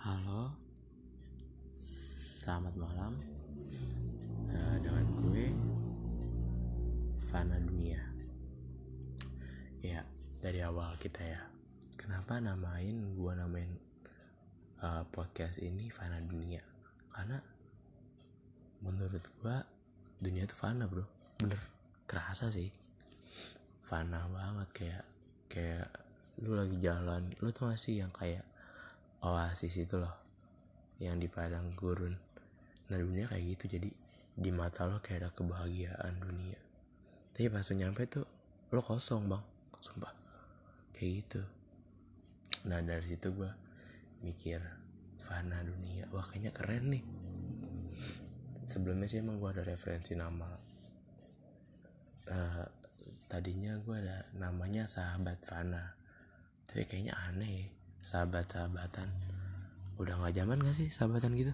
Halo, selamat malam uh, dengan gue Fana Dunia. Ya, dari awal kita ya. Kenapa namain gue namain uh, podcast ini Fana Dunia? Karena menurut gue dunia itu fana bro, bener kerasa sih. Fana banget kayak kayak lu lagi jalan, lu tuh masih yang kayak oasis itu loh yang di padang gurun. Nah dunia kayak gitu jadi di mata lo kayak ada kebahagiaan dunia. Tapi pas lo nyampe tuh lo kosong bang. Sumpah. Kayak gitu. Nah dari situ gue mikir fana dunia. Wah kayaknya keren nih. Sebelumnya sih emang gue ada referensi nama. Uh, tadinya gue ada namanya sahabat fana. Tapi kayaknya aneh ya sahabat-sahabatan. Udah nggak zaman gak sih sahabatan gitu?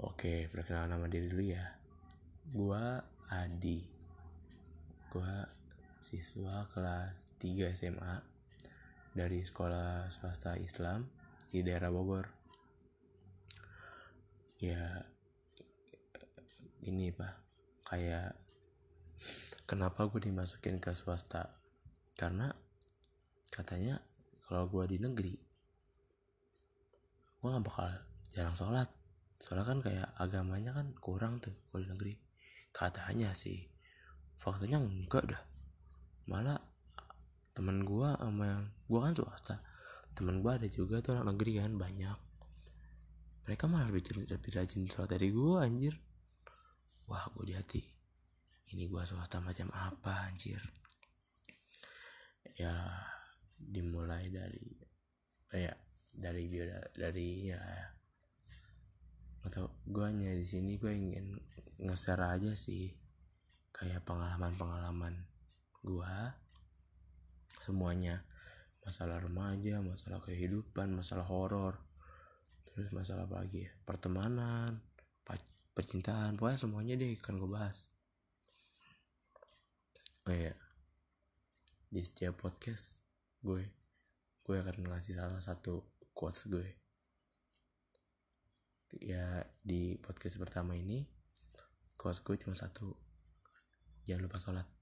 Oke perkenalan nama diri dulu ya. Gua Adi. Gua siswa kelas 3 SMA dari sekolah swasta Islam di daerah Bogor. Ya ini pak. Kayak kenapa gue dimasukin ke swasta? Karena katanya kalau gue di negeri gue gak bakal jarang sholat. Soalnya kan kayak agamanya kan kurang tuh kalau di negeri. Katanya sih faktanya enggak dah. Malah temen gue sama yang gue kan swasta. Temen gue ada juga tuh anak negeri kan banyak. Mereka malah lebih, lebih rajin sholat dari gue anjir. Wah gue di hati. Ini gue swasta macam apa anjir? Ya dimulai dari ya dari bio dari ya atau gue hanya di sini gue ingin nge-share aja sih kayak pengalaman-pengalaman gue semuanya. Masalah remaja masalah kehidupan masalah horor terus masalah apa lagi ya pertemanan percintaan pokoknya semuanya deh kan gue bahas. Oh iya di setiap podcast gue gue akan ngasih salah satu quotes gue. Ya di podcast pertama ini quotes gue cuma satu. Jangan lupa sholat